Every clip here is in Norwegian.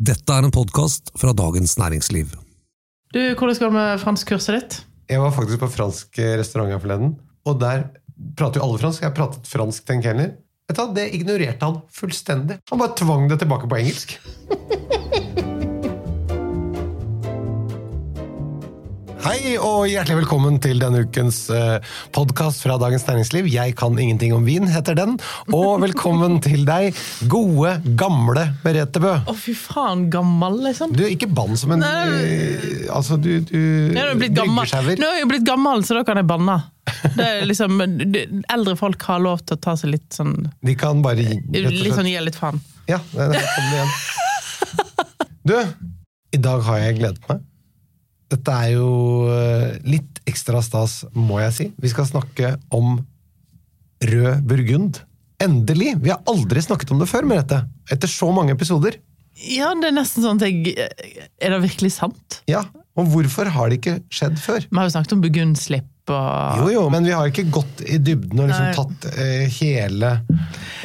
Dette er en podkast fra Dagens Næringsliv. Du, Hvordan går det med franskkurset ditt? Jeg var faktisk på fransk restaurant her forleden, og der prater jo alle fransk. Jeg pratet fransk til en kelner. Det ignorerte han fullstendig. Han bare tvang det tilbake på engelsk. Hei og hjertelig velkommen til denne ukens eh, podkast fra Dagens Næringsliv. Jeg kan ingenting om vin, heter den. Og velkommen til deg, gode, gamle Merete Bø. Å, fy faen, gammel, liksom. Du, er ikke bann som en Nei. eh, Altså, du, du Nå er jeg blitt gammel. Nå er jeg blitt gammel, så da kan jeg banne. Det er liksom, Eldre folk har lov til å ta seg litt sånn De kan bare Litt sånn gi litt faen. Ja, der kom det igjen. Du, i dag har jeg gledet meg. Dette er jo eh, litt ekstra stas, må jeg si. Vi skal snakke om rød burgund. Endelig! Vi har aldri snakket om det før, Merete. Etter så mange episoder. Ja, det er nesten sånn at jeg Er det virkelig sant? Ja, Og hvorfor har det ikke skjedd før? Vi har jo snakket om burgundslipp og Jo, jo, men vi har ikke gått i dybden og liksom tatt eh, hele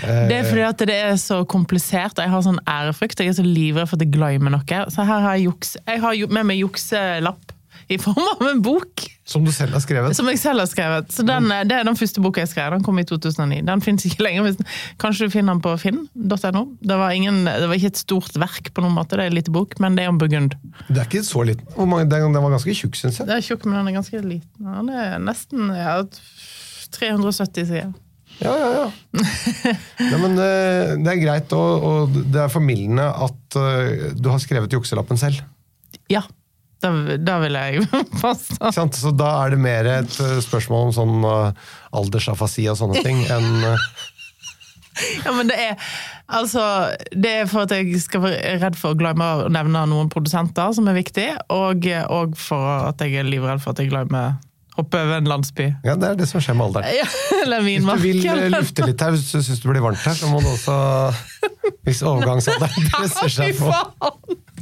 eh, Det er fordi at det er så komplisert. Jeg har sånn ærefrykt. Jeg er så livredd for at jeg glemmer noe. Så her har jeg juks. Jeg har med meg jukselapp i form av en bok. Som du selv har skrevet. Som jeg selv har skrevet. Så den, Det er den første boka jeg skrev. Den kom i 2009. Den fins ikke lenger. Kanskje du finner den på finn.no. Det, var ingen- det var ikke et stort verk, på noen måte, det er en liten bok, men det er om Burgund. Det er ikke så liten. Mange, den, den var ganske tjukk, syns jeg. Det er tjukk, men den er ganske liten. Den er nesten ja, 370 sider. Ja, ja, ja. Nei, men eh, det er greit, og, og det er formildende at eh, du har skrevet jukselappen selv. Ja, da, da vil jeg påstå. Så da er det mer et eh, spørsmål om sånn uh, aldersafasi og sånne ting enn uh... Ja, men det er altså Det er for at jeg skal være redd for å glemme å nevne noen produsenter som er viktig, og, og for at jeg er livredd for at jeg glemmer hoppe over en landsby. Ja, det er det som skjer med alderen. Ja, eller Hvis du vil lufte litt her, hvis du syns det blir varmt her, så må du også Hvis overgangsalderen presser seg på.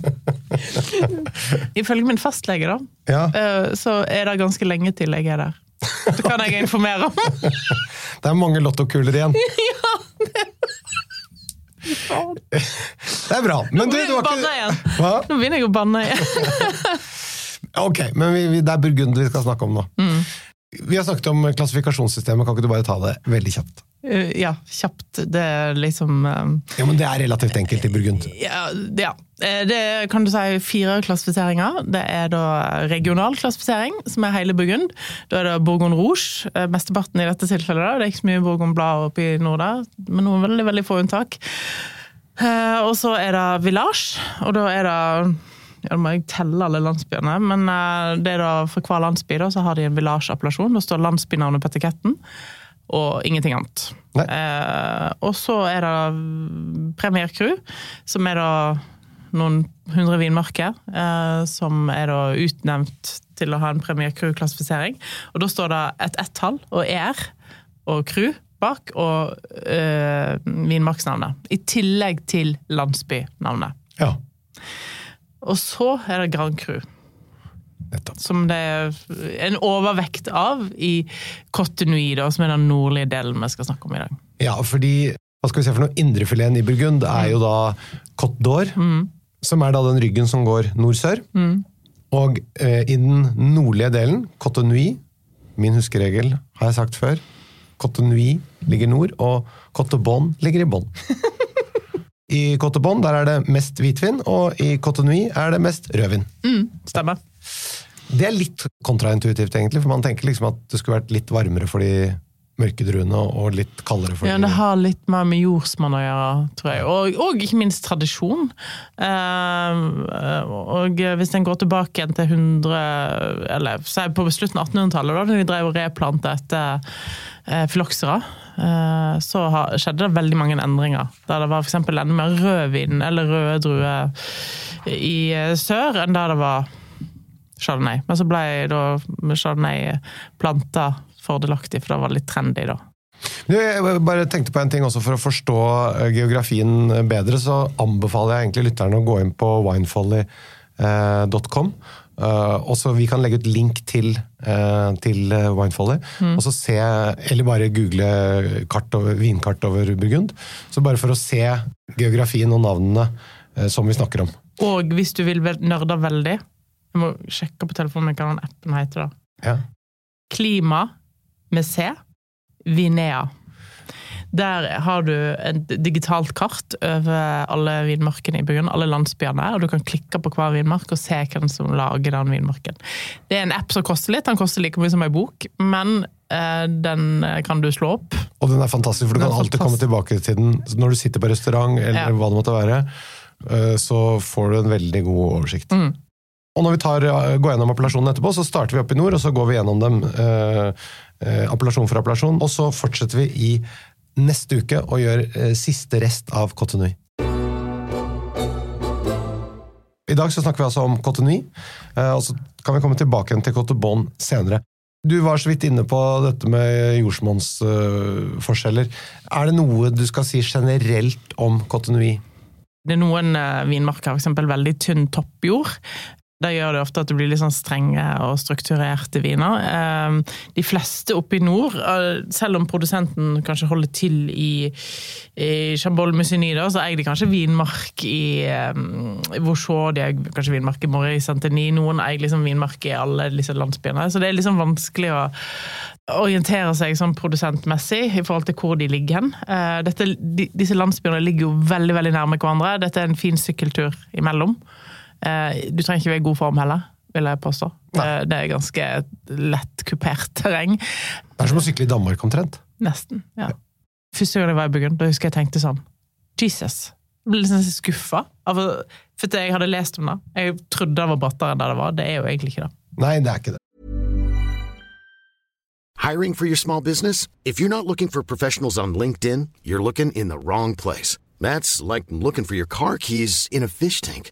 Ifølge min fastlege, da, Ja, eh, så er det ganske lenge til jeg er der. Det kan jeg informere om. det er mange lottokuler igjen. ja, Det er bra. Men du, du har ikke? Nå begynner jeg å banne igjen. Ok, men vi, det er Burgund vi skal snakke om nå. Mm. Vi har snakket om klassifikasjonssystemet, kan ikke du bare ta det veldig kjapt? Eh, Ja, kjapt. Det er liksom eh, Ja, men Det er relativt enkelt i Burgund. Ja, ja. Eh, det er, kan du si fire klassifiseringer. Det er da regional klassifisering, som er hele Burgund. Da er det Bourgogne Rouge, mesteparten i dette tilfellet. da. Det er ikke så mye Bourgogne Blad oppe i nord der, men noen veldig, veldig få unntak. Og så er det Village, og da er det ja, må jeg telle alle landsbyene, men eh, det er da for hver landsby da, så har de en village-appellasjon. Da står landsbynavnet på etiketten, og ingenting annet. Eh, og så er det Premier Crew, som er da noen hundre vinmarker, eh, som er da utnevnt til å ha en Premier Crew-klassifisering. Og da står det et ett-tall og ER og crew bak, og eh, vinmarksnavnet. I tillegg til landsbynavnet. Ja, Og så er det Grand Cru, som det er en overvekt av i Cote Nui, som er den nordlige delen vi skal snakke om i dag. Ja, fordi hva skal vi se for noe? Indrefileten i Burgund er jo da Côte d'Or, som er da den ryggen som går nord-sør. Og eh, i den nordlige delen, Côte Nui, min huskeregel har jeg sagt før, Côte Nui ligger nord, og Cote Bon ligger i bånn. I Cote Bon der er det mest hvitvin, og i Cote Nui er det mest rødvin. Mm, stemmer. Det er litt kontraintuitivt, egentlig, for man tenker liksom at det skulle vært litt varmere for de mørke druene og litt kaldere for Ja, de det har litt mer med jordsmonn å gjøre, tror jeg. Og, og ikke minst tradisjon. Eh, og hvis en går tilbake til 100 Eller på slutten av 1800-tallet, da de drev og replantet etter eh, filoksera, så skjedde det veldig mange endringer. Der det var f.eks. enda mer rødvin eller røde druer i eh, sør enn der det var chardonnay. Men så ble da chardonnay planta fordelaktig, for det var litt trendy da. Jeg bare tenkte på en ting også For å forstå eh, geografien bedre, så anbefaler jeg egentlig lytterne å gå inn på winefolly.com. og så Vi kan legge ut link til, uh, til Winefolly. Mm. og så se, Eller bare google kart over, vinkart over Burgund. Så bare for å se geografien og navnene uh, som vi snakker om. Og hvis du vil nerde veldig Jeg må sjekke på telefonen min hva den appen heter. da. Ja. Klima med C. Vinea. Der har du et digitalt kart over alle vinmarkene i byen, alle landsbyene, og du kan klikke på hver vinmark og se hvem som lager den vinmarken. Det er en app som koster litt, den koster like mye som en bok, men eh, den kan du slå opp. Og den er fantastisk, for du kan alltid komme tilbake til den når du sitter på restaurant, eller Ja. hva det måtte være. eh, Så får du en veldig god oversikt. Mm. Og når vi tar, eh, går gjennom appellasjonen etterpå, så starter vi opp i nord, og så går vi gjennom dem eh, eh, appellasjon for appellasjon. Og så fortsetter vi i neste uke og gjør eh, siste rest av Cotonui. I dag så snakker vi altså om Cotonui, eh, og så kan vi komme tilbake til Cotobon senere. Du var så vidt inne på dette med jordsmonnsforskjeller. er det noe du skal si generelt om Cotonui? Det er noen uh, vinmarker f.eks. veldig tynn toppjord. Det gjør det ofte at det blir litt sånn strenge og strukturerte viner. Eh, De fleste oppe i nord, eh, selv om produsenten kanskje holder til i, i Chambol-Musigny, så eier de kanskje vinmark i eh, de eier kanskje vinmark i Morée Saint-Denis, noen eier liksom vinmark i alle disse landsbyene. Så det er liksom vanskelig å orientere seg sånn produsentmessig i forhold til hvor de ligger hen. Eh, Dette, disse landsbyene ligger jo veldig veldig nærme hverandre. Dette er en fin sykkeltur imellom. Eh, Du trenger ikke være i god form heller, vil jeg påstå. Eh, Det er ganske lett kupert terreng. Det er som å sykle i Danmark omtrent. Nesten. ja. Første gang jeg var i byggen, da husker jeg tenkte sånn Jesus. Jeg ble litt sånn skuffa. For jeg hadde lest om det. Jeg trodde det var brattere enn det det var. Det er jo egentlig ikke det. Nei, det er ikke det. Hiring for your small business? If you're not looking for professionals on LinkedIn, you're looking in the wrong place. That's like looking for your car keys in a fish tank.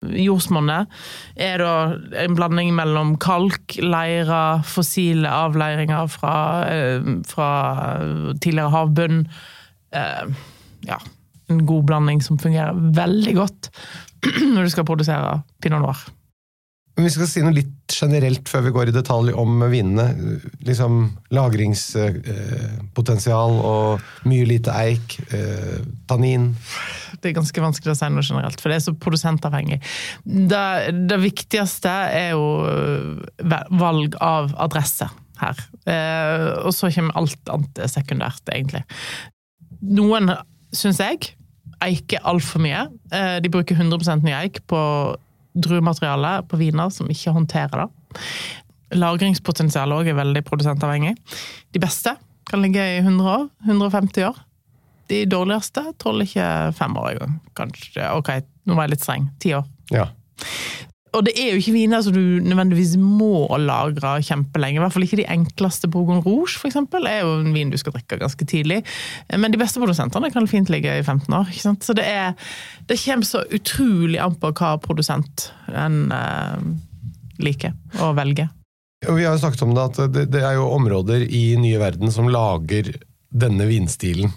Jordsmonnet er da en blanding mellom kalk, leire, fossile avleiringer fra, eh, fra tidligere havbunn. Eh, Ja, en god blanding som fungerer veldig godt når du skal produsere pinot noir. Men vi skal si noe litt generelt før vi går i detalj om vinene. Liksom lagringspotensial og mye lite eik, eh, tannin. Det er ganske vanskelig å si noe generelt, for det er så produsentavhengig. Det, det viktigste er jo eh, valg av adresse her. Eh, og så kommer alt annet sekundært, egentlig. Noen, syns jeg, eiker altfor mye. De bruker 100 ny eik på druemateriale på viner som ikke håndterer det. Lagringspotensialet òg er veldig produsentavhengig. De beste kan ligge i 100 år, 150 år. De dårligste tåler ikke fem år engang. Kanskje, ok, nå var jeg litt streng. Ti år. Ja. Og det er jo ikke viner som du nødvendigvis må lagre kjempelenge. I hvert fall ikke de enkleste. Bourgogne Rouge for eksempel, er jo en vin du skal drikke ganske tidlig. Men de beste produsentene kan fint ligge i 15 år. ikke sant? Så det, er, det kommer så utrolig an på hva produsent en eh, liker og velger. Vi har jo snakket om det, at det, det er jo områder i nye verden som lager denne vinstilen.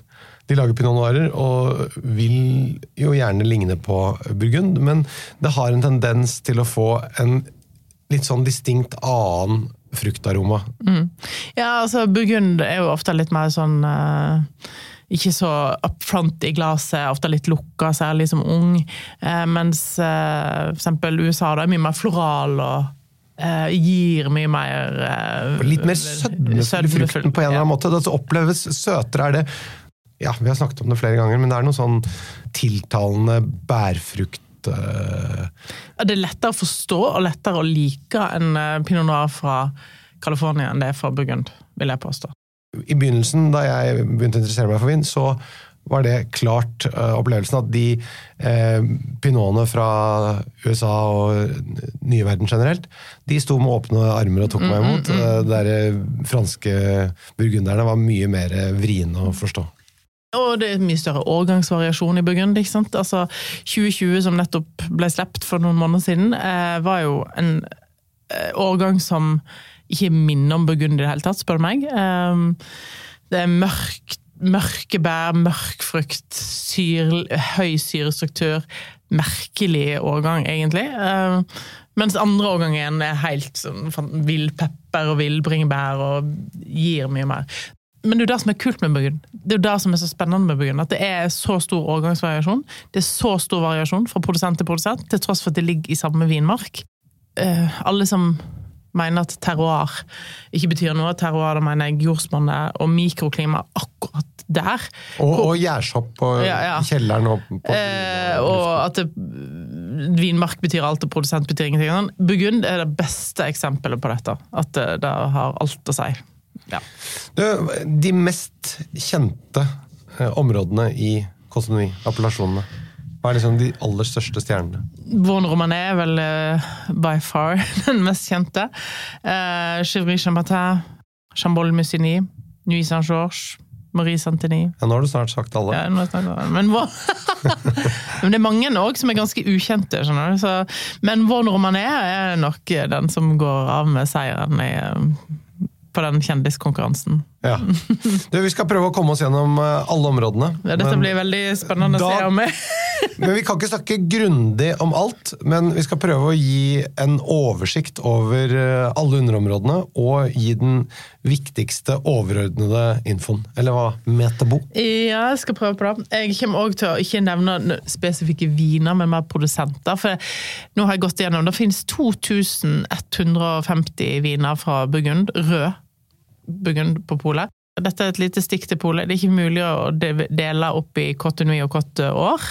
De lager pinot noirer og vil jo gjerne ligne på burgund, men det har en tendens til å få en litt sånn distinkt annen fruktaroma. Ja, altså Burgund er jo ofte litt mer sånn uh, ikke så up front i glasset, ofte litt lukka, særlig som ung. Uh, mens uh, for eksempel USA da er mye mer floral og eh, gir mye mer eh, Litt mer sødmefull i frukten på en eller ja. annen måte. Det oppleves søtere er det Ja, vi har snakket om det flere ganger, men det er noe sånn tiltalende bærfrukt uh... Ja, Det er lettere å forstå og lettere å like en eh, pinot noir fra California enn det er fra Burgund, vil jeg påstå. I begynnelsen, da jeg begynte å interessere meg for vin, så var det klart uh, opplevelsen at de uh, pinotene fra USA og nye verden generelt, de sto med åpne armer og tok meg imot. Eh, De der eh, franske burgunderne var mye mer vriene å forstå. Og det er mye større årgangsvariasjon i Burgund. ikke sant? Altså, 2020, som nettopp ble sluppet for noen måneder siden, eh, var jo en eh, årgang som ikke minner om burgund i det hele tatt, spør du meg. Um, det er mørkt, mørke bær, mørk frukt, syr, høy syrestruktur. Merkelig årgang, egentlig. Mens andre årgang igjen er helt sånn vill pepper og vill bringebær og gir mye mer. Men det er jo det som er kult med burgund. Det er jo det som er så spennende med burgund. At det er så stor årgangsvariasjon. Det er så stor variasjon fra produsent til produsent, til tross for at det ligger i samme vinmark. Uh, alle som mener at terroir ikke betyr noe, terroir da mener jeg jordsmonnet og mikroklima akkurat der. Og, og gjærsopp på Ja, ja. kjelleren og på Eh, og at det, vinmark betyr alt, og produsent betyr ingenting. Burgund er det beste eksempelet på dette. At det, det har alt å si. Ja. Du, de mest kjente eh, områdene i kosmoni, appellasjonene. Hva er liksom de aller største stjernene? Våren Romané er vel uh, by far den mest kjente. Uh, Chivry Chambatin, Chambol Musigny, Nuit Saint-Georges, Marie Santini. Ja, nå har du snart sagt alle. Ja, nå har jeg snart det. men, men det er mange òg som er ganske ukjente. skjønner du. Så... men Våren Romané er nok den som går av med seieren i, eh, på den kjendiskonkurransen. Ja. Du, vi skal prøve å komme oss gjennom eh, alle områdene. Ja, dette blir veldig spennende å Da- se om jeg Men vi kan ikke snakke grundig om alt, men vi skal prøve å gi en oversikt over eh, alle underområdene, og gi den viktigste overordnede infoen. Eller hva? Metabo. Ja, jeg skal prøve på det. Jeg kommer òg til å ikke nevne spesifikke viner, men mer produsenter. For nå har jeg gått igjennom, det finnes 2150 viner fra Burgund, rød Burgund på polet. Dette er et lite stikk til polet. Det er ikke mulig å dele opp i Cote Nui og Cote År.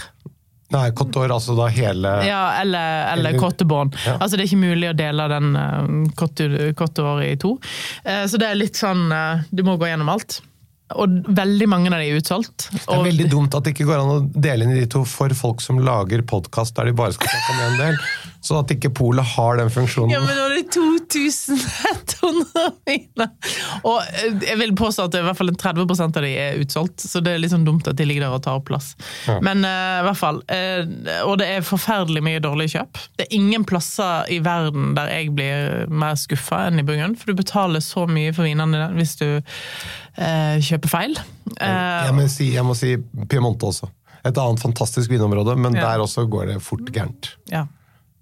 Nei, Coteur, altså da hele Ja, eller, eller Cote Bon. Ja. Altså, det er ikke mulig å dele den Cote, Cote År i to. Eh, så det er litt sånn eh, Du må gå gjennom alt. Og veldig mange av de er utsolgt. Det er Og- veldig dumt at det ikke går an å dele inn i de to for folk som lager podkast der de bare skal snakke om én del. Så at ikke Polet har den funksjonen. Ja, men nå er det 2100 viner! Og eh, jeg vil påstå at i hvert fall en 30 av de er utsolgt, så det er litt sånn dumt at de ligger der og tar opp plass. Ja. Men uh, i hvert fall. Uh, og det er forferdelig mye dårlige kjøp. Det er ingen plasser i verden der jeg blir mer skuffa enn i Burgund, for du betaler så mye for vinene hvis du uh, kjøper feil. Jeg må si, jeg må si Piemonte også. Et annet fantastisk vinområde, men Ja. der også går det fort gærent. ja,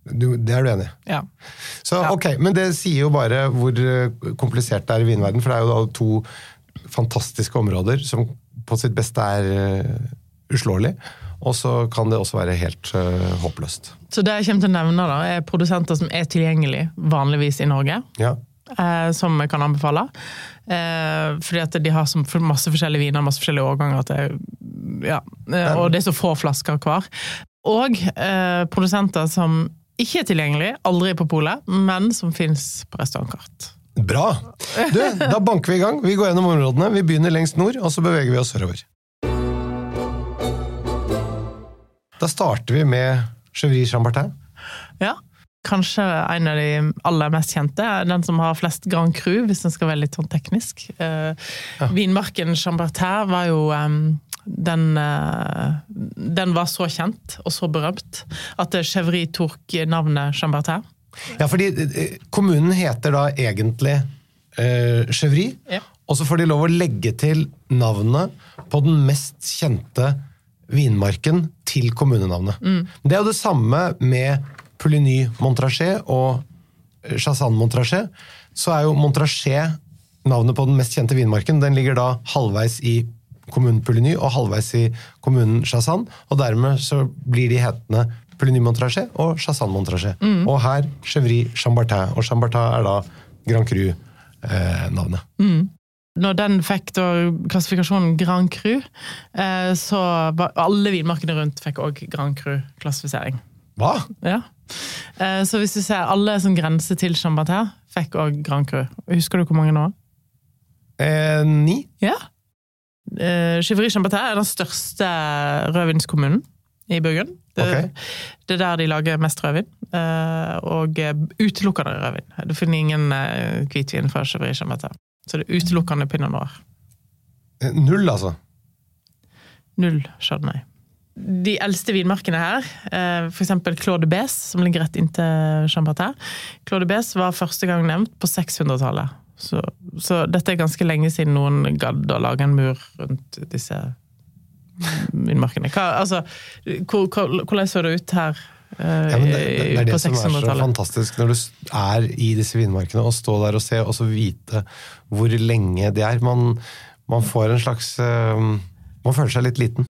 Du, det er du enig i? ja. Så, Ja. ok, Men det sier jo bare hvor eh, komplisert det er i vinverden, for det er jo da to fantastiske områder som på sitt beste er uh, uslåelig. Og så kan det også være helt uh, håpløst. Så det jeg kommer til å nevne, da, er produsenter som er tilgjengelig vanligvis i Norge. Ja. eh, som jeg kan anbefale. Eh, fordi at de har så masse forskjellige viner, masse forskjellige årganger, det, ja, eh, og det er så få flasker hver. Og eh, produsenter som ikke er tilgjengelig, aldri på polet, men som fins på restaurantkart. Bra! Du, da banker vi i gang. Vi går gjennom områdene. Vi begynner lengst nord, og så beveger vi oss sørover. Da starter vi med Chevry Chambertin. Ja. Kanskje en av de aller mest kjente. Den som har flest Grand Cru, hvis den skal være litt sånn teknisk. Ja. Vinmarken Chambertin var jo den, eh, den var så kjent og så berømt at Chevry tok navnet Chambertin. Ja, fordi eh, kommunen heter da egentlig eh, Chevry, Ja. og så får de lov å legge til navnet på den mest kjente vinmarken til kommunenavnet. Det er jo det samme med Pouligny Montrachet og Chassan Montrachet. Så er jo Montrachet navnet på den mest kjente vinmarken. Den ligger da halvveis i kommunen Pouligny og halvveis i kommunen Chassan, og dermed så blir de hetende Pouligny Montrachet og Chassan Montrachet. Og her Chevry Chambertin, og Chambertin er da Grand Cru-navnet. Når den fikk da klassifikasjonen Grand Cru, eh, så var alle vinmarkene rundt fikk òg Grand Cru-klassifisering. Hva? Ja. Eh, Så hvis du ser alle som grenser til Chambertin, fikk òg Grand Cru. Husker du hvor mange nå? Eh, ni? Ja. Eh, Chivry Chambertin er den største rødvinskommunen i Burgund. Det, okay. det er der de lager mest rødvin. eh, Og eh, utelukkende rødvin. Du finner ingen hvitvin fra Chivry Chambertin. Så det er utelukkende pinot noir. Null, altså. Null chardonnay. de eldste vinmarkene her, f.eks. Claude Bes, som ligger rett inntil Chambertin. Claude Bes var første gang nevnt på 600-tallet. Så, så, dette er ganske lenge siden noen gadd å lage en mur rundt disse vindmarkene. Altså, hvordan så det ut her? Ja, det, det, er det som er så fantastisk når du er i disse vinmarkene og stå der og se, og så vite hvor lenge det er. Man, man får en slags Man føler seg litt liten.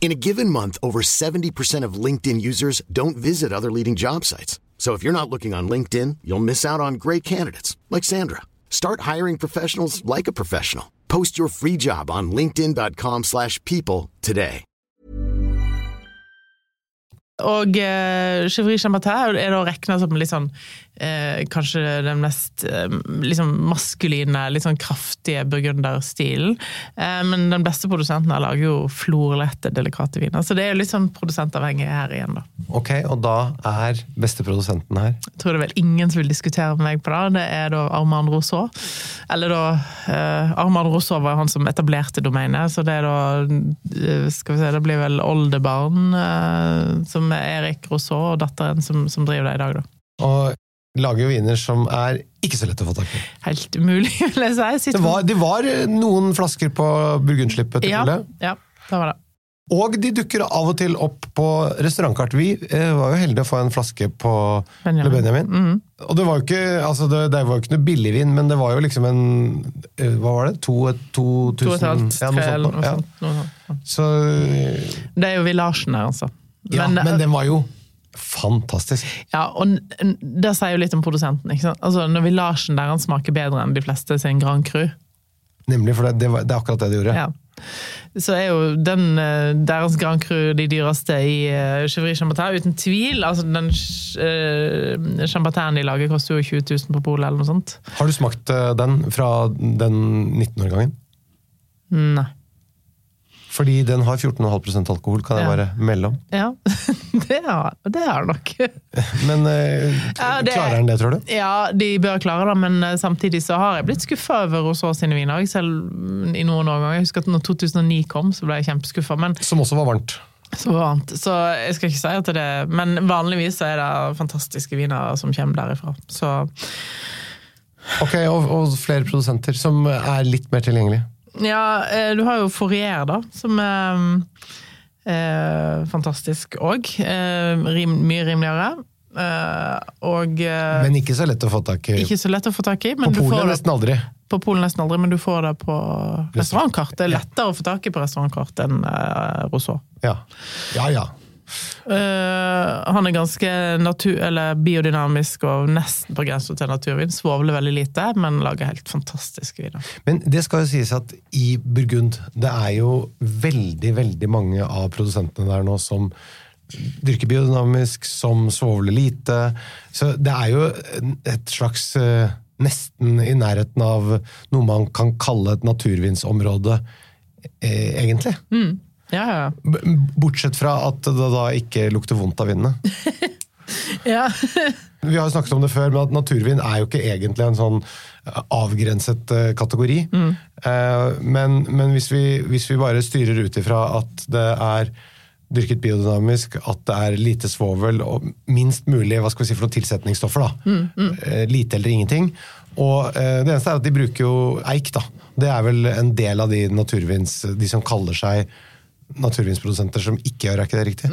In a given month, over 70% of LinkedIn users don't visit other leading job sites. So if you're not looking on LinkedIn, you'll miss out on great candidates like Sandra. Start hiring professionals like a professional. Post your free job on linkedin.com/people slash people today. Og uh, Chevry Chambertin er da regna som litt sånn eh, kanskje den mest eh, liksom maskuline, litt sånn kraftige burgunderstilen. Eh, men den beste produsenten her lager jo florlette, delikate viner. Så det er jo litt sånn produsentavhengig her igjen, da. Ok, og da er beste produsenten her? Jeg tror det er vel ingen som vil diskutere med meg på det. Det er da Armand Rousseau. Eller da eh, Armand Rousseau var han som etablerte domenet, så det er da eh, Skal vi se, det blir vel oldebarn eh, som er Erik Rousseau og datteren som, som driver det i dag, da. Og lager jo viner som er ikke så lett å få tak i. Helt umulig, vil jeg si. Det var, det var noen flasker på burgundslippet til ja, Ole. Ja, det var det. Og de dukker av og til opp på restaurantkart. Vi eh, var jo heldige å få en flaske på Benjamin. Le Benjamin. Mhm. Og det var jo ikke altså det, det var jo ikke noe billigvin, men det var jo liksom en eh, Hva var det? To, to To og et halvt, ja, noe sånt. noe Ja. Så Det er jo villasjen der, altså. Ja, men, den var jo fantastisk. Ja, og det sier jo litt om produsenten. ikke sant? Altså, Når villasjen der han smaker bedre enn de fleste sin Grand Cru, Nemlig, for det, det, var, det er akkurat det det gjorde. ja. så er jo den eh, deres Grand Cru de dyreste i uh, Chevry Chambertin, uten tvil. altså Den uh, Chambertin de lager, koster jo 20 000 på polet, eller noe sånt. Har du smakt den fra den 19-årgangen? Nei. Fordi den har 14,5% alkohol, kan jeg bare melde om. Ja, det har den nok. Men eh, Ja, det- klarer den det, tror du? Ja, de bør klare det, men eh, samtidig så har jeg blitt skuffa over Rousseau sine viner. Selv i noen årganger. Jeg husker at når 2009 kom, så ble jeg kjempeskuffa. Som også var varmt. så varmt. Så jeg skal ikke si at det er Men vanligvis så er det fantastiske viner som kommer derifra. Så Ok, og, og flere produsenter som er litt mer tilgjengelige. Ja, eh, du har jo Fourier, da, som er eh, fantastisk òg. Eh, rim, mye rimeligere. Eh, og eh, Men ikke så lett å få tak i. ikke så lett å få tak i. Men På Polen polet nesten aldri. på Polen nesten aldri, men du får det på restaurantkart. Det er Ja. lettere å få tak i på restaurantkart enn uh, Rousseau. Ja, ja. ja. Eh, han er ganske natur, eller biodynamisk og nesten på grensen til naturvin. Svovler veldig lite, men lager helt fantastiske viner. Men det skal jo sies at i Burgund, det er jo veldig, veldig mange av produsentene der nå som dyrker biodynamisk, som svovler lite. Så det er jo et slags eh, Nesten i nærheten av noe man kan kalle et naturvinsområde, egentlig. egentlig. Ja, ja. Bortsett fra at det da ikke lukter vondt av vindene. ja. Vi har jo snakket om det før, men at naturvin er jo ikke egentlig en sånn avgrenset eh, kategori. Mm. Men, men hvis, vi, hvis vi bare styrer ut ifra at det er dyrket biodynamisk, at det er lite svovel og minst mulig hva skal vi si for noen tilsetningsstoffer. da. Eh, Lite eller ingenting. Og eh, det eneste er at de bruker jo eik. da. Det er vel en del av de naturvins, de som kaller seg naturvinsprodusenter som ikke gjør, er ikke det riktig?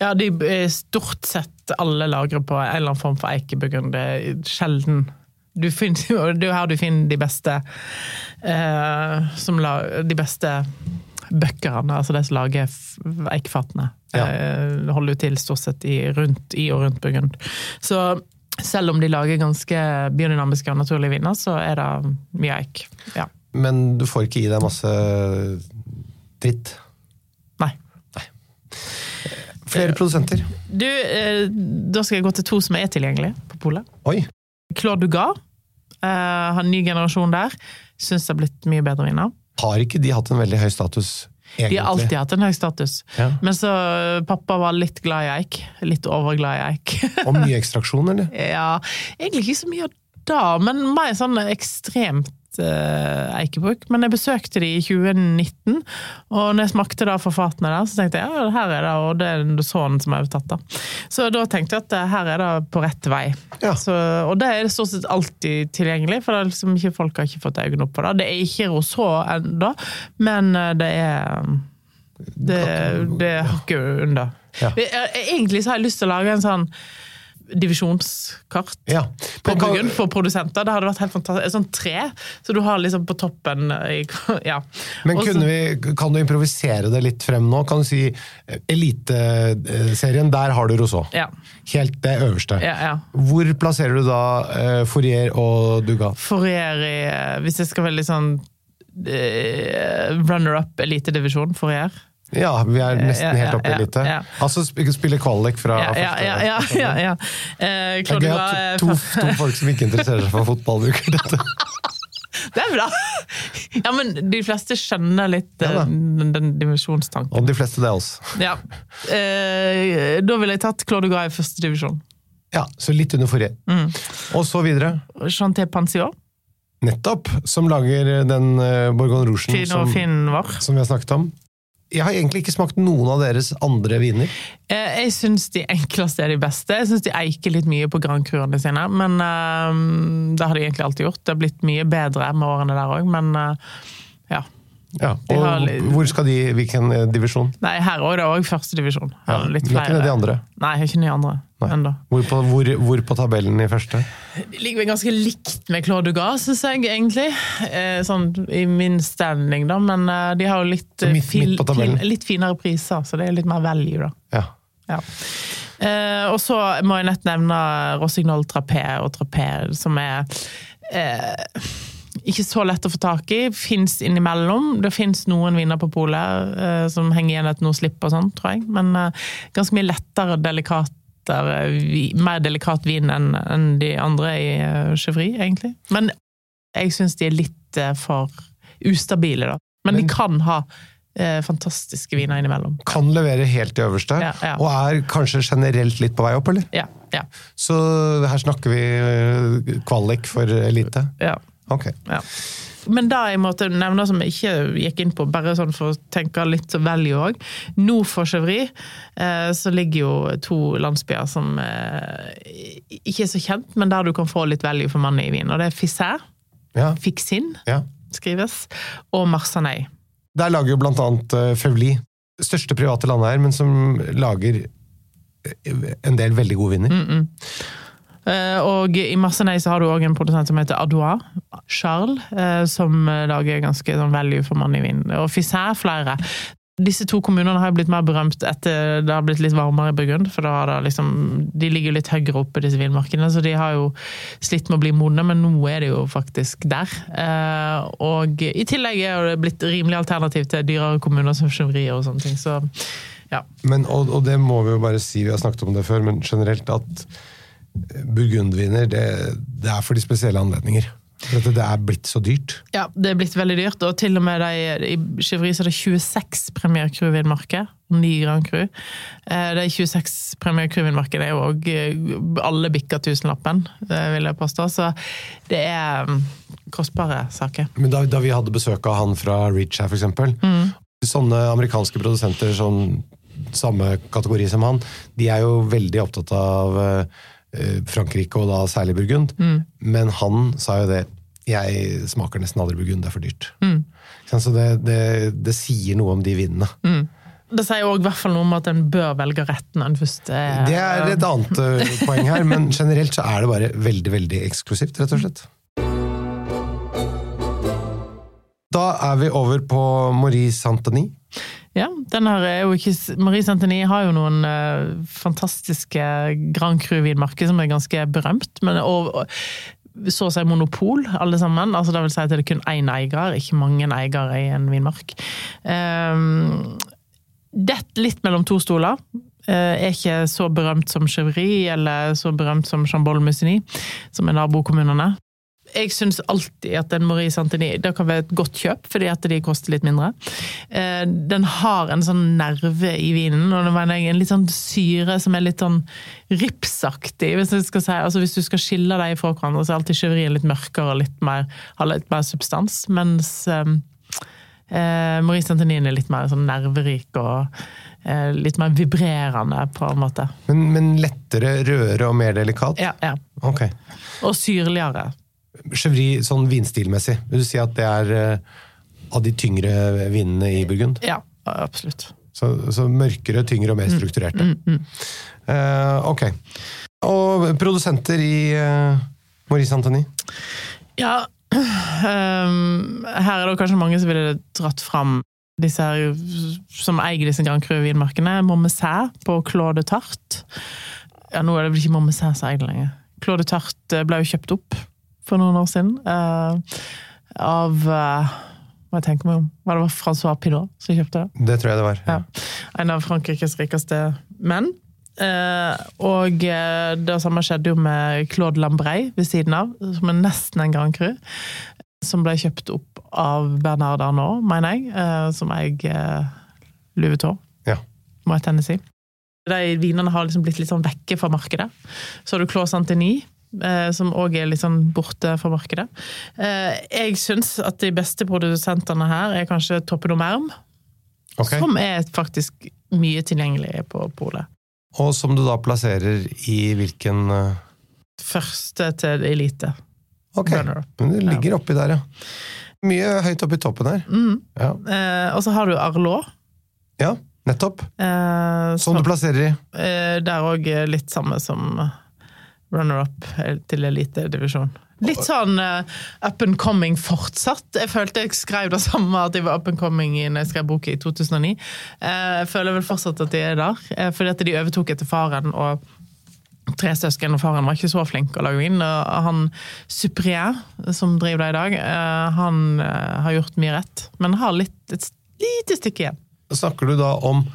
Ja, de er stort sett alle lagrer på en eller annen form for eikeburgund. Det er sjelden du finner, Det er her du finner de beste eh, som la, De beste bøkkerne, altså de som lager eikefatene. Ja. Eh, holder jo til stort sett i, rundt, i og rundt Burgund. Så selv om de lager ganske biodynamiske og naturlige viner, så er det mye eik. Ja. Men du får ikke i deg masse dritt. Flere produsenter. Du, eh, da skal jeg gå til to som er tilgjengelige på polet. Oi! Claude Dugas. Uh, har en ny generasjon der. Syns det har blitt mye bedre viner. Har ikke de hatt en veldig høy status, egentlig? De har alltid hatt en høy status. Ja. Men så eh, pappa var litt glad i eik. Litt overglad i eik. Og mye ekstraksjon, eller? ja, egentlig ikke så mye av det, men mer sånn ekstremt uh, eikebruk. Men jeg besøkte de i 2019, og når jeg smakte da for fatene der, så tenkte jeg ja, her er det, og det er sånn som jeg har tatt da. Så da tenkte jeg at eh, her er det på rett vei. Ja. Så, og det er stort sett alltid tilgjengelig, for det er liksom ikke, folk har ikke fått øynene opp på det. Det er ikke Rousseau ennå, men eh, det er det, det er hakket under. Ja. Egentlig så har jeg lyst til å lage en sånn divisjonskart Ja. på Men for produsenter. Det hadde vært helt fantastisk. Et sånt tre, så du har liksom på toppen ja. Men Og så- vi, kan du improvisere det litt frem nå? Kan du si eh, Eliteserien, der har du Rousseau. Ja. Helt det øverste. Ja, ja. Hvor plasserer du da uh, Fourier og Dugat? Fourier i Hvis jeg skal velge sånn uh, runner-up elitedivisjon, Fourier. Ja, vi er nesten Ja, ja, helt oppe i lite. Altså spille kvalik fra Ja, ja, ja. ja. Eh, Det er gøy at to, to folk som ikke interesserer seg for fotball, bruker dette. Det er bra! Ja, men de fleste skjønner litt Ja eh, den, den dimensjonstanken. Og de fleste det oss. Ja. Eh, da ville jeg tatt Claude Guy i første divisjon. Ja, så litt under forrige. Mm. Og så videre. Chanté Pansion, Nettopp, som lager den uh, Bourgogne Rougen som, som vi har snakket om. Jeg har egentlig ikke smakt noen av deres andre viner. Eh, Jeg syns de enkleste er de beste. Jeg syns de eiker litt mye på Grand Cruene sine. Men uh, det har de egentlig alltid gjort. Det har blitt mye bedre med årene der òg, men uh, ja. Ja, og har hvor skal de, hvilken divisjon? Nei, her òg. Det er òg førstedivisjon. Ja, Litt flere. ikke de andre? Nei, ikke de andre. Ennå. Hvor på, hvor, hvor på tabellen i første? De ligger vel ganske likt med Claude Dugas, syns jeg, egentlig. Eh, sånn i min standing, da. Men eh, de har jo litt, midt- fil, midt fin- litt finere priser, så det er litt mer value, da. Ja. Ja. Eh, og så må jeg nett nevne Rossignol Trapé og Trapé, som er eh, ikke så lett å få tak i. Fins innimellom. Det fins noen viner på polet eh, som henger igjen etter noe slipp og sånn, tror jeg. Men eh, ganske mye lettere, delikatere, vi- mer delikat vin enn de andre i uh, Chevry, egentlig. Men jeg syns de er litt eh, for ustabile, da. Men, de kan ha eh, fantastiske viner innimellom. Kan levere helt til øverste, Ja, ja. og er kanskje generelt litt på vei opp, eller? Ja, ja, Så her snakker vi eh, kvalik for elite. ja. Ok. Ja. Men det jeg måtte nevne som jeg ikke gikk inn på, bare sånn for å tenke litt value òg. Nord for Chevry eh, så ligger jo to landsbyer som eh, ikke er så kjent, men der du kan få litt value for mannen i vin. Og det er Fissær, Ja, Fixin ja. skrives, og Marsanei. Der lager jo blant annet Fevli, største private landeier, men som lager eh, en del veldig gode viner. Mm. Eh, Og i massenei så har du òg en produsent som heter Adois, Charles, eh, som lager ganske sånn value for money-vin. Og Fisser flere. Disse to kommunene har blitt mer berømt etter det har blitt litt varmere i Burgund. For det liksom, de ligger litt høyere oppe, disse vinmarkedene, så de har jo slitt med å bli modne, men nå er de jo faktisk der. Eh, Og i tillegg er det blitt rimelig alternativ til dyrere kommuner som Chevrier og sånne ting. Så ja. Men, og, og det må vi jo bare si, vi har snakket om det før, men generelt at burgundviner, det, det er for de spesielle anledninger. For det er blitt så dyrt. Ja, det er blitt veldig dyrt, og til og med de, i Chevry så er det 26 Premier Crew-vinmarker. Ni Grand Cru. Eh, De 26 Premier Crew-vinmarkene er jo òg alle bikker tusenlappen, eh, vil jeg påstå. Så det er mm, kostbare saker. Men da, da vi hadde besøk av han fra Reach her, eksempel, Mm. sånne amerikanske produsenter som samme kategori som han, de er jo veldig opptatt av eh, Frankrike, og da særlig Burgund. Men han sa jo det Jeg smaker nesten aldri Burgund, det er for dyrt. Mm. Så det, det, det sier noe om de vinene. Det sier fall noe om at en bør velge rett når en først er Det er et annet eh, poeng her, men generelt så er det bare veldig, veldig eksklusivt, rett og slett. Da er vi over på Marie Santani. Ja, ikke Marie Santini har jo noen uh, fantastiske Grand Cru-vinmarker som er ganske berømt. Men, og, og så å si monopol, alle sammen. Altså, det vil si at det er kun én eier, ikke mange eiere i en vinmark. Um, Dett litt mellom to stoler. Uh, er ikke så berømt som Chevry eller så berømt som Chambol-Musigny, som er nabokommunene. Jeg syns alltid at en Marie Santini det kan være et godt kjøp, fordi at de koster litt mindre. Eh, Den har en sånn nerve i vinen, og en litt sånn syre som er litt sånn ripsaktig. Hvis, si. altså, hvis du skal skille dem fra hverandre, så er alltid Chevrien litt mørkere og litt mer, har litt mer substans. Mens eh, eh, Marie Santini er litt mer sånn nerverik og eh, litt mer vibrerende, på en måte. Men, men lettere, rødere og mer delikat? Ja, ja. Okay. Og syrligere. Chevry sånn vinstilmessig, vil du si at det er eh, av de tyngre vinene i Burgund? Ja, absolutt. Så, så mørkere, tyngre og mer strukturerte. Eh, ok. Og produsenter i uh, Maurice Antony? Ja, um, her er det kanskje mange som ville dratt fram disse her som eier disse Grand Cru-vinmarkene. Mommesæ på Claude Tart. Ja, nå er det vel ikke Mommesæ som eier det lenger. Claude Tart eh, ble jo kjøpt opp for noen år siden Uh, av uh, Hva jeg tenker meg om? Var det Francois Pinot som kjøpte det? Det tror jeg det var. Ja. En av Frankrikes rikeste menn. Uh, og eh, det samme skjedde jo med Claude Lambrey ved siden av, som er nesten en Grand Cru. Som ble kjøpt opp av Bernard Arnault, mener jeg, eh, som eier eh, Louis Vuitton, Ja. må jeg Tennessee. De vinene har liksom blitt litt sånn vekke fra markedet. Så har du Claude Santini, eh, som òg er litt sånn borte fra markedet. Eh, jeg syns at de beste produsentene her er kanskje Toppen og Merm, Ok. som er faktisk mye tilgjengelig på polet. Og som du da plasserer i hvilken eh, Første til elite. Ok, men det ligger oppi der, ja. Mye høyt oppi toppen her. Ja. Eh, og så har du Arlot. ja, nettopp. Eh, Som du plasserer i. eh, der òg litt samme som runner-up til elitedivisjon. Litt sånn uh, up and coming fortsatt. Jeg følte jeg skrev det samme, at jeg var up and coming når jeg skrev boka i 2009. Eh, jeg føler vel fortsatt at de er der, uh, fordi at de overtok etter faren. og tre søsken, og faren var ikke så flink å lage vin. Og Han Suprier, som driver det i dag, han har gjort mye rett, men har litt, et lite stykke igjen. Snakker du da om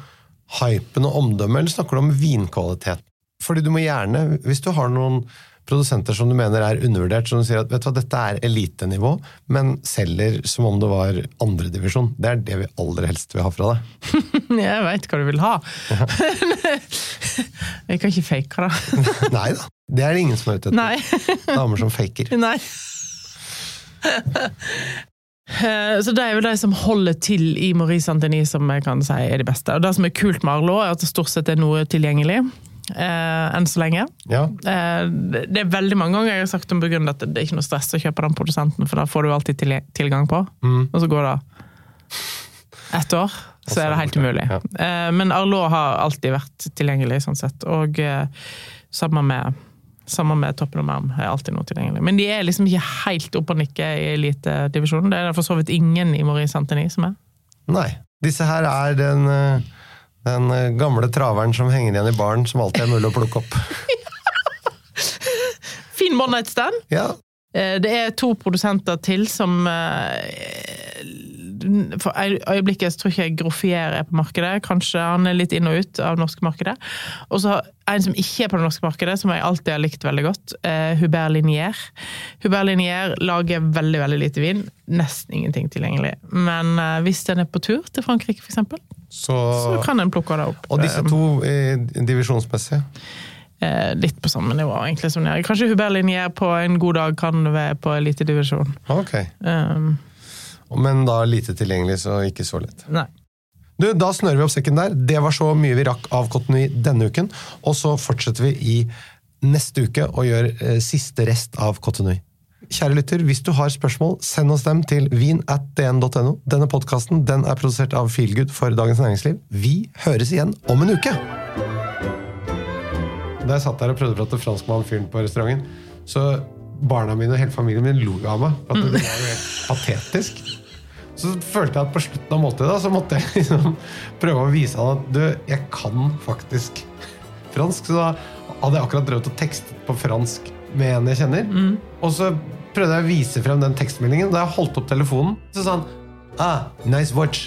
hypen og omdømmet, eller snakker du om vinkvalitet? Fordi du må gjerne, hvis du har noen produsenter som du mener er undervurdert, som du sier at vet du hva, dette er elitenivå, men selger som om det var andredivisjon. Det er det vi aller helst vil ha fra deg. Jeg veit hva du vil ha. jeg kan ikke fake det. Nei da, det er det ingen som er ute etter. Damer som faker. Nei. Eh, Så det er jo de som holder til i Maurice Antony som jeg kan si er de beste. Og Det som er kult med Arlo, er at det stort sett er noe tilgjengelig. Eh, enn så lenge. Ja, Eh, det er veldig mange ganger jeg har sagt om Burgund at det er ikke noe stress å kjøpe den produsenten, for da får du alltid til, tilgang på. Og så går det ett år, så er det helt umulig. Ja. Eh, men Arlot har alltid vært tilgjengelig, sånn sett. Og eh, sammen med, sammen med Toppen og Merm er alltid noe tilgjengelig. Men de er liksom ikke helt oppe og nikker i elitedivisjonen. Det er for så vidt ingen i Maurice Antony som er. nei. Disse her er den, eh, den eh, gamle traveren som henger igjen i baren, som alltid er mulig å plukke opp. Fin one night stand! Ja, Det er to produsenter til som eh, For øyeblikket så tror ikke jeg Groffier er på markedet. Kanskje han er litt inn og ut av norske markedet. Og så en som ikke er på det norske markedet, som jeg alltid har likt veldig godt. eh, Hubert Linier. Hubert Linier lager veldig veldig lite vin. Nesten ingenting tilgjengelig. Men eh, hvis den er på tur til Frankrike, eksempel, så, så kan en plukke det opp. Og disse to eh, divisjonsmessige. Eh, Litt på samme nivå, egentlig. som Linier. Kanskje Hubert Linjer på en god dag kan være på elitedivisjon. Ok. Um, Men da lite tilgjengelig, så ikke så lett. nei. Du, Da snører vi opp sekken der. Det var så mye vi rakk av Cottony denne uken. Og så fortsetter vi i neste uke og gjør eh, siste rest av Cottony. Kjære lytter, hvis du har spørsmål, send oss dem til vin.dn.no. Denne podkasten den er produsert av Feelgood for Dagens Næringsliv. Vi høres igjen om en uke! Da jeg satt der og prøvde å prate fransk med han fyren på restauranten, så barna mine og hele familien min lo av meg. For det var jo helt patetisk. Så følte jeg at på slutten av måltidet så måtte jeg liksom prøve å vise han at du, jeg kan faktisk fransk. Så da hadde jeg akkurat drevet og tekstet på fransk med en jeg kjenner. Og så prøvde jeg å vise frem den tekstmeldingen. Da jeg holdt opp telefonen, så sa han ah, nice watch.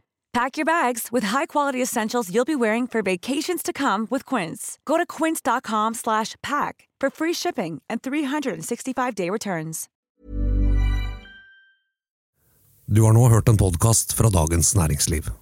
Pack your bags with high-quality essentials you'll be wearing for vacations to come with Quince. Go to quince.com slash pack for free shipping and 365-day returns. Du har nå hørt en podkast fra Dagens Næringsliv.